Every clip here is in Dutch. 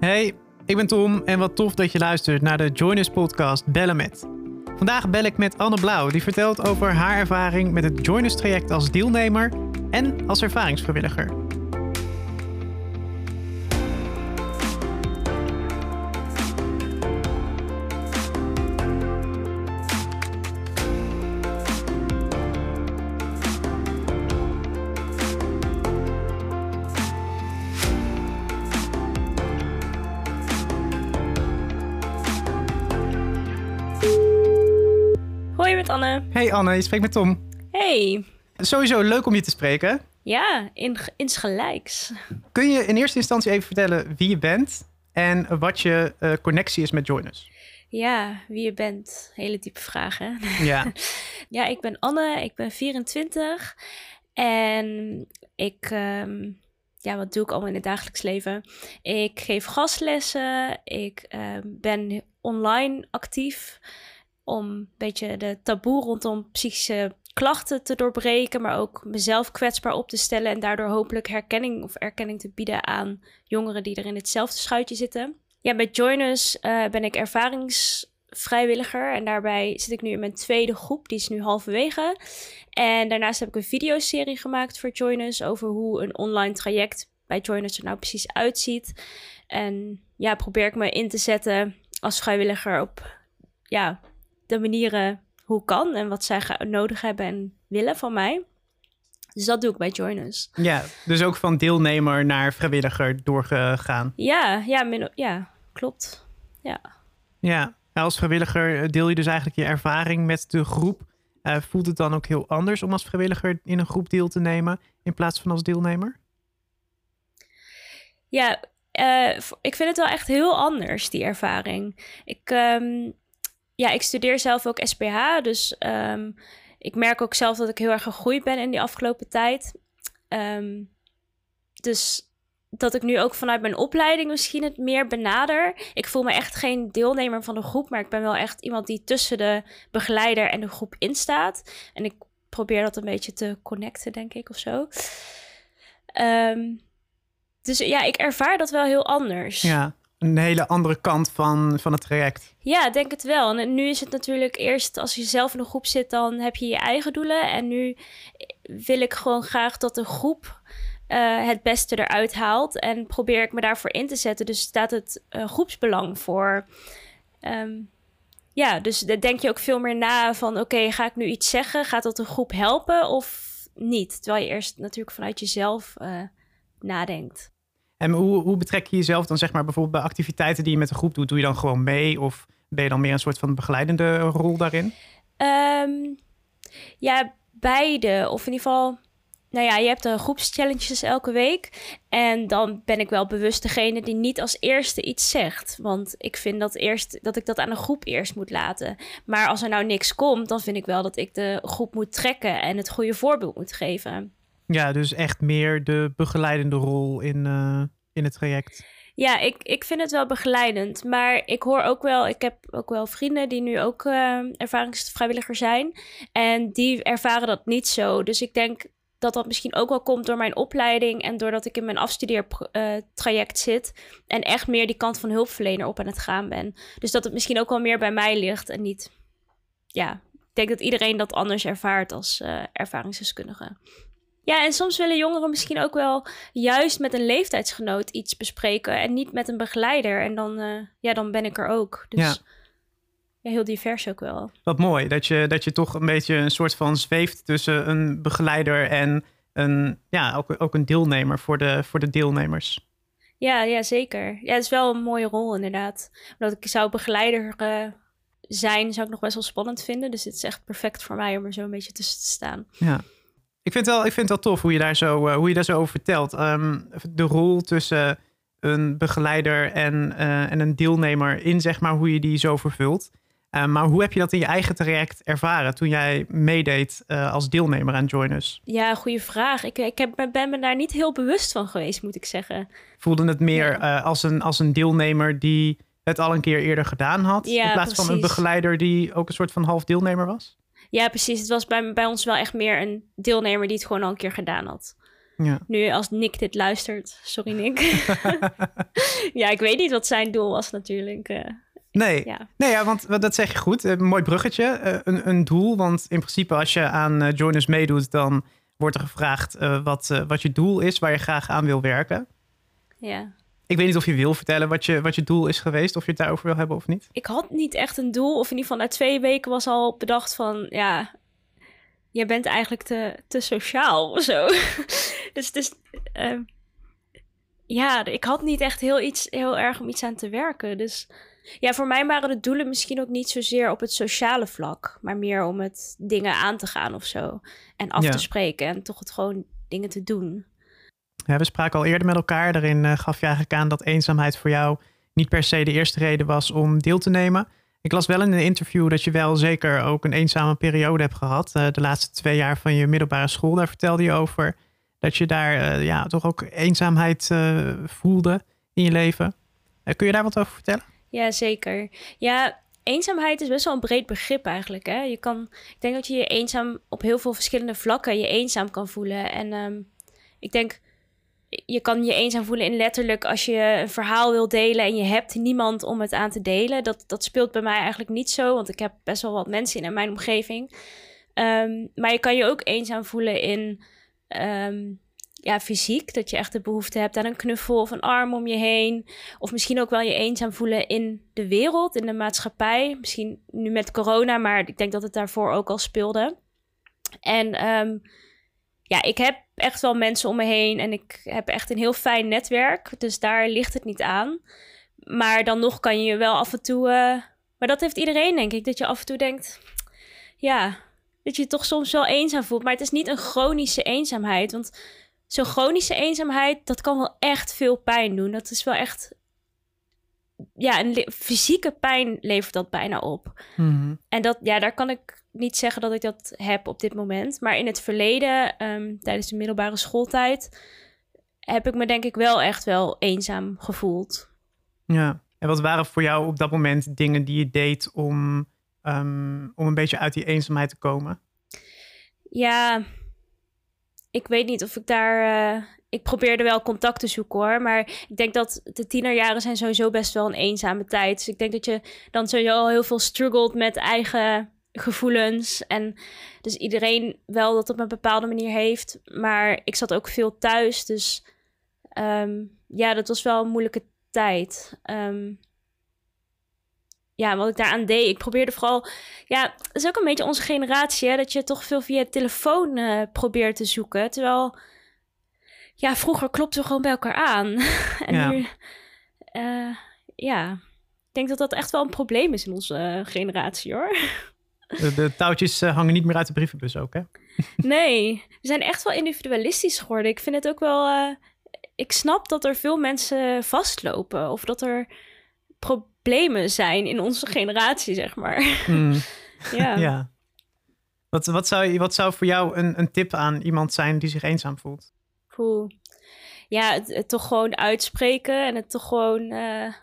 Hey, ik ben Tom en wat tof dat je luistert naar de Joiners podcast Bellen Met. Vandaag bel ik met Anne Blauw, die vertelt over haar ervaring met het Joiners traject als deelnemer en als ervaringsvrijwilliger. Anne. Hey Anne, je spreekt met Tom. Hey. Sowieso leuk om je te spreken. Ja, in, insgelijks. Kun je in eerste instantie even vertellen wie je bent en wat je eh, connectie is met Joiners? Ja, wie je bent. Hele diepe vragen. Ja. ja, ik ben Anne, ik ben 24 en ik, ehm, ja, wat doe ik allemaal in het dagelijks leven? Ik geef gastlessen, ik ehm, ben online actief om een beetje de taboe rondom psychische klachten te doorbreken, maar ook mezelf kwetsbaar op te stellen en daardoor hopelijk herkenning of erkenning te bieden aan jongeren die er in hetzelfde schuitje zitten. Ja, met Joiners uh, ben ik ervaringsvrijwilliger en daarbij zit ik nu in mijn tweede groep, die is nu halverwege. En daarnaast heb ik een videoserie gemaakt voor Joiners over hoe een online traject bij Joiners er nou precies uitziet. En ja, probeer ik me in te zetten als vrijwilliger op ja, de manieren hoe kan en wat zij nodig hebben en willen van mij. Dus dat doe ik bij Joiners. Ja, dus ook van deelnemer naar vrijwilliger doorgegaan. Ja, ja, ja klopt. Ja. ja, als vrijwilliger deel je dus eigenlijk je ervaring met de groep. Uh, voelt het dan ook heel anders om als vrijwilliger in een groep deel te nemen in plaats van als deelnemer? Ja, uh, ik vind het wel echt heel anders, die ervaring. Ik, um, ja, ik studeer zelf ook SPH. Dus um, ik merk ook zelf dat ik heel erg gegroeid ben in die afgelopen tijd. Um, dus dat ik nu ook vanuit mijn opleiding misschien het meer benader. Ik voel me echt geen deelnemer van de groep, maar ik ben wel echt iemand die tussen de begeleider en de groep instaat. En ik probeer dat een beetje te connecten, denk ik, of zo. Um, dus ja, ik ervaar dat wel heel anders. Ja, een hele andere kant van, van het traject. Ja, denk het wel. En nu is het natuurlijk eerst als je zelf in een groep zit, dan heb je je eigen doelen. En nu wil ik gewoon graag dat de groep uh, het beste eruit haalt. En probeer ik me daarvoor in te zetten. Dus staat het uh, groepsbelang voor. Um, ja, dus dan denk je ook veel meer na van oké, ga ik nu iets zeggen? Gaat dat een groep helpen of niet? Terwijl je eerst natuurlijk vanuit jezelf uh, nadenkt. En hoe, hoe betrek je jezelf dan zeg maar bijvoorbeeld bij activiteiten die je met de groep doet? Doe je dan gewoon mee of ben je dan meer een soort van begeleidende rol daarin? Um, ja, beide. Of in ieder geval, nou ja, je hebt de groepschallenges elke week. En dan ben ik wel bewust degene die niet als eerste iets zegt. Want ik vind dat, eerst, dat ik dat aan een groep eerst moet laten. Maar als er nou niks komt, dan vind ik wel dat ik de groep moet trekken en het goede voorbeeld moet geven. Ja, dus echt meer de begeleidende rol in, uh, in het traject. Ja, ik, ik vind het wel begeleidend. Maar ik hoor ook wel, ik heb ook wel vrienden die nu ook uh, ervaringsvrijwilliger zijn. En die ervaren dat niet zo. Dus ik denk dat dat misschien ook wel komt door mijn opleiding en doordat ik in mijn afstudeertraject uh, zit en echt meer die kant van hulpverlener op aan het gaan ben. Dus dat het misschien ook wel meer bij mij ligt en niet. Ja, ik denk dat iedereen dat anders ervaart als ervaringsdeskundige. Ja, en soms willen jongeren misschien ook wel juist met een leeftijdsgenoot iets bespreken en niet met een begeleider. En dan, uh, ja, dan ben ik er ook. Dus ja. ja. heel divers ook wel. Wat mooi, dat je, dat je toch een beetje een soort van zweeft tussen een begeleider en een, ja, ook, ook een deelnemer voor de, voor de deelnemers. Ja, ja, zeker. Ja, het is wel een mooie rol inderdaad. Omdat ik zou begeleider uh, zijn, zou ik nog best wel spannend vinden. Dus het is echt perfect voor mij om er zo een beetje tussen te staan. Ja. Ik vind, wel, ik vind het wel tof hoe je daar zo, uh, hoe je daar zo over vertelt. Um, de rol tussen een begeleider en, uh, en een deelnemer in, zeg maar, hoe je die zo vervult. Uh, maar hoe heb je dat in je eigen traject ervaren toen jij meedeed als deelnemer aan Joiners? Ja, goede vraag. Ik, ik heb, ben me daar niet heel bewust van geweest, moet ik zeggen. Voelde het meer ja. als, een, als een deelnemer die het al een keer eerder gedaan had? Ja, in plaats precies. van een begeleider die ook een soort van half deelnemer was? Ja, precies. Het was bij, bij ons wel echt meer een deelnemer die het gewoon al een keer gedaan had. Ja. Nu als Nick dit luistert, sorry Nick. ja, ik weet niet wat zijn doel was natuurlijk. Uh, nee, ja. nee ja, want dat zeg je goed. Een mooi bruggetje, een, een doel. Want in principe als je aan Joiners meedoet, dan wordt er gevraagd wat, wat je doel is, waar je graag aan wil werken. Ja. Ik weet niet of je wil vertellen wat je, wat je doel is geweest, of je het daarover wil hebben of niet. Ik had niet echt een doel, of in ieder geval na twee weken was al bedacht van, ja, je bent eigenlijk te, te sociaal of zo. dus dus uh, ja, ik had niet echt heel, iets, heel erg om iets aan te werken. Dus ja, voor mij waren de doelen misschien ook niet zozeer op het sociale vlak, maar meer om het dingen aan te gaan of zo. En af te spreken en toch het gewoon dingen te doen. We spraken al eerder met elkaar. Daarin uh, gaf je eigenlijk aan dat eenzaamheid voor jou niet per se de eerste reden was om deel te nemen. Ik las wel in een interview dat je wel zeker ook een eenzame periode hebt gehad. Uh, de laatste twee jaar van je middelbare school. Daar vertelde je over dat je daar uh, ja, toch ook eenzaamheid voelde in je leven. kun je daar wat over vertellen? Ja, zeker. Ja, eenzaamheid is best wel een breed begrip eigenlijk. Hè? Je kan, ik denk dat je je eenzaam op heel veel verschillende vlakken je eenzaam kan voelen. En um, ik denk je kan je eenzaam voelen in letterlijk als je een verhaal wil delen en je hebt niemand om het aan te delen. Dat, dat speelt bij mij eigenlijk niet zo, want ik heb best wel wat mensen in mijn omgeving. Ehm, maar je kan je ook eenzaam voelen in ehm, ja, fysiek. Dat je echt de behoefte hebt aan een knuffel of een arm om je heen. Of misschien ook wel je eenzaam voelen in de wereld, in de maatschappij. Misschien nu met corona, maar ik denk dat het daarvoor ook al speelde. En um, ja, ik heb echt wel mensen om me heen en ik heb echt een heel fijn netwerk. Dus daar ligt het niet aan. Maar dan nog kan je wel af en toe. Uh, maar dat heeft iedereen, denk ik. Dat je af en toe denkt. Ja, dat je, je toch soms wel eenzaam voelt. Maar het is niet een chronische eenzaamheid. Want zo'n chronische eenzaamheid, dat kan wel echt veel pijn doen. Dat is wel echt. Ja, een fysieke pijn levert dat bijna op. Mm En dat, ja, daar kan ik niet zeggen dat ik dat heb op dit moment. Maar in het verleden, ehm, tijdens de middelbare schooltijd, heb ik me denk ik wel echt wel eenzaam gevoeld. Ja, en wat waren voor jou op dat moment dingen die je deed om, ehm, om een beetje uit die eenzaamheid te komen? Ja, ik weet niet of ik daar. Uh, ik probeerde wel contact te zoeken hoor. Maar ik denk dat de tienerjaren zijn sowieso best wel een eenzame tijd. Dus ik denk dat je dan sowieso al heel veel struggelt met eigen gevoelens. En dus iedereen wel dat op een bepaalde manier heeft. Maar ik zat ook veel thuis. Dus ehm, ja, dat was wel een moeilijke tijd. Um, ja, wat ik daaraan deed. Ik probeerde vooral. Ja, dat is ook een beetje onze generatie. Hè, dat je toch veel via telefoon uh, probeert te zoeken. Terwijl. Ja, vroeger klopten we gewoon bij elkaar aan. en ja. nu. Uh, ja. Ik denk dat dat echt wel een probleem is in onze uh, generatie hoor. De, touwtjes eh, hangen niet meer uit de brievenbus ook, hè? Nee, we zijn echt wel individualistisch geworden. Ik vind het ook wel... Uh, ik snap dat er veel mensen vastlopen. Of dat er problemen zijn in onze generatie, zeg maar. Hmm. ja. ja. Wat, wat, zou, wat zou voor jou een, een tip aan iemand zijn die zich eenzaam voelt? Cool. Ja, het, toch gewoon uitspreken en het toch gewoon... Uh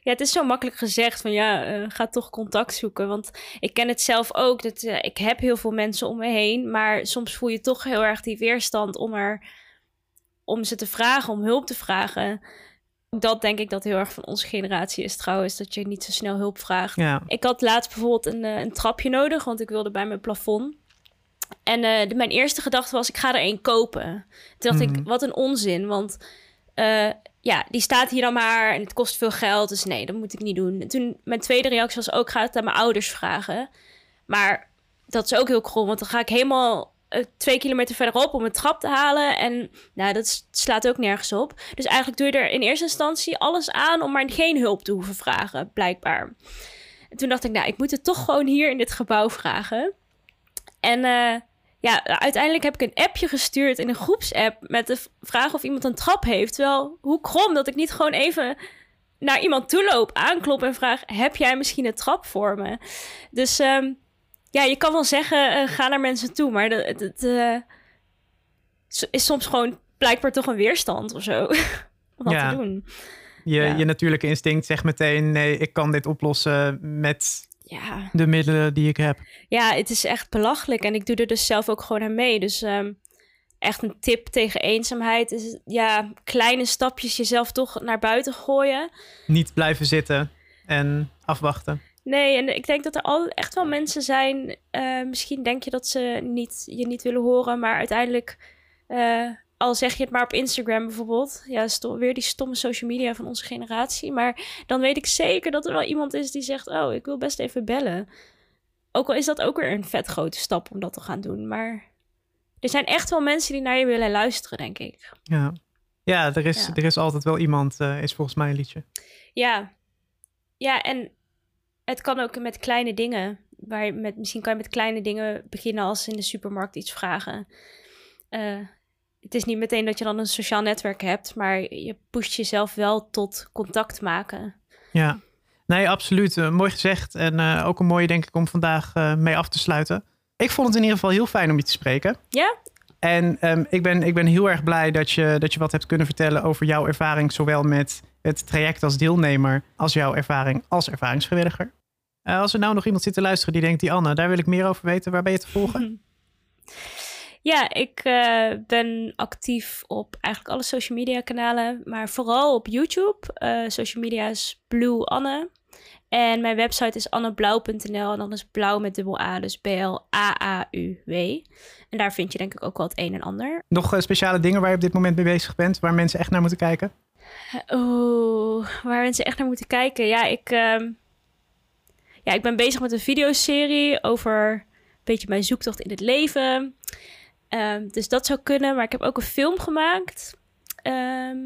ja, het is zo makkelijk gezegd van ja, uh, ga toch contact zoeken. Want ik ken het zelf ook. Dat, uh, ik heb heel veel mensen om me heen. Maar soms voel je toch heel erg die weerstand om, er, om ze te vragen, om hulp te vragen. Dat denk ik dat heel erg van onze generatie is trouwens. Dat je niet zo snel hulp vraagt. Ja. Ik had laatst bijvoorbeeld een, uh, een trapje nodig. Want ik wilde bij mijn plafond. En de, mijn eerste gedachte was, ik ga er één kopen. Toen dacht ik, mhm. wat een onzin. Want ja, die staat hier dan maar en het kost veel geld. Dus nee, dat moet ik niet doen. toen mijn tweede reactie was ook, ga het aan mijn ouders vragen. Maar dat is ook heel krom, want dan ga ik helemaal twee kilometer verderop om een trap te halen. En nou, dat slaat ook nergens op. Dus eigenlijk doe je er in eerste instantie alles aan om maar geen hulp te hoeven vragen, blijkbaar. En toen dacht ik, nou, ik moet het toch gewoon hier in dit gebouw vragen. En uh, ja, uiteindelijk heb ik een appje gestuurd in een groepsapp met de vraag of iemand een trap heeft. Terwijl, hoe krom dat ik niet gewoon even naar iemand toe loop, aanklop en vraag: Heb jij misschien een trap voor me? Dus um, ja, je kan wel zeggen: uh, ga naar mensen toe, maar het uh, is soms gewoon blijkbaar toch een weerstand of zo. om dat ja. te doen. Je, ja. je natuurlijke instinct zegt meteen: nee, ik kan dit oplossen met ja. de middelen die ik heb. Ja, het is echt belachelijk. En ik doe er dus zelf ook gewoon aan mee. Dus um, echt een tip tegen eenzaamheid is ja, kleine stapjes jezelf toch naar buiten gooien. Niet blijven zitten en afwachten. Nee, en ik denk dat er al echt wel mensen zijn. eh, misschien denk je dat ze niet, je niet willen horen, maar uiteindelijk, eh, al zeg je het maar op Instagram bijvoorbeeld, ja, weer die stomme social media van onze generatie. Maar dan weet ik zeker dat er wel iemand is die zegt: Oh, ik wil best even bellen. Ook al is dat ook weer een vet grote stap om dat te gaan doen. Maar er zijn echt wel mensen die naar je willen luisteren, denk ik. Ja, ja, er, is, Ja. er is altijd wel iemand, eh, is volgens mij een liedje. Ja, ja, en het kan ook met kleine dingen. Waar je met, misschien kan je met kleine dingen beginnen als in de supermarkt iets vragen. Eh, het is niet meteen dat je dan een sociaal netwerk hebt, maar je pusht jezelf wel tot contact maken. Ja, nee, absoluut. Eh, mooi gezegd. En eh, ook een mooie, denk ik, om vandaag mee af te sluiten. Ik vond het in ieder geval heel fijn om je te spreken. Ja? En ehm, ik, ben, ik ben heel erg blij dat je, dat je wat hebt kunnen vertellen over jouw ervaring, zowel met het traject als deelnemer, als jouw ervaring als ervaringsvrijwilliger. Eh, als er nou nog iemand zit te luisteren die denkt, die Anne, daar wil ik meer over weten, waar ben je te volgen? Ja, ik eh, ben actief op eigenlijk alle social media kanalen, maar vooral op YouTube. Eh, social media is Blue Anne. En mijn website is anneblauw.nl en dan is blauw met dubbel A, dus B-L-A-A-U-W. En daar vind je denk ik ook wel het een en ander. Nog eh, speciale dingen waar je op dit moment mee bezig bent, waar mensen echt naar moeten kijken? Oeh, waar mensen echt naar moeten kijken. Ja, ik, ehm, ja, ik ben bezig met een videoserie over een beetje mijn zoektocht in het leven. Ehm, dus dat zou kunnen. Maar ik heb ook een film gemaakt ehm,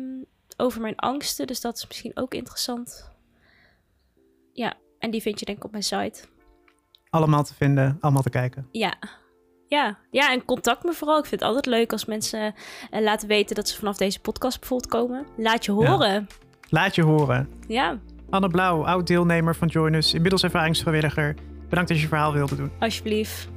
over mijn angsten. Dus dat is misschien ook interessant. Ja, en die vind je denk ik op mijn site. Allemaal te vinden, allemaal te kijken. Ja. Ja, ja, en contact me vooral. Ik vind het altijd leuk als mensen eh, laten weten dat ze vanaf deze podcast bijvoorbeeld komen. Laat je horen. Laat je horen. ja Anne Blauw, oud deelnemer van Join Us, inmiddels ervaringsvrijwilliger. Bedankt dat je je verhaal wilde doen. alsjeblieft.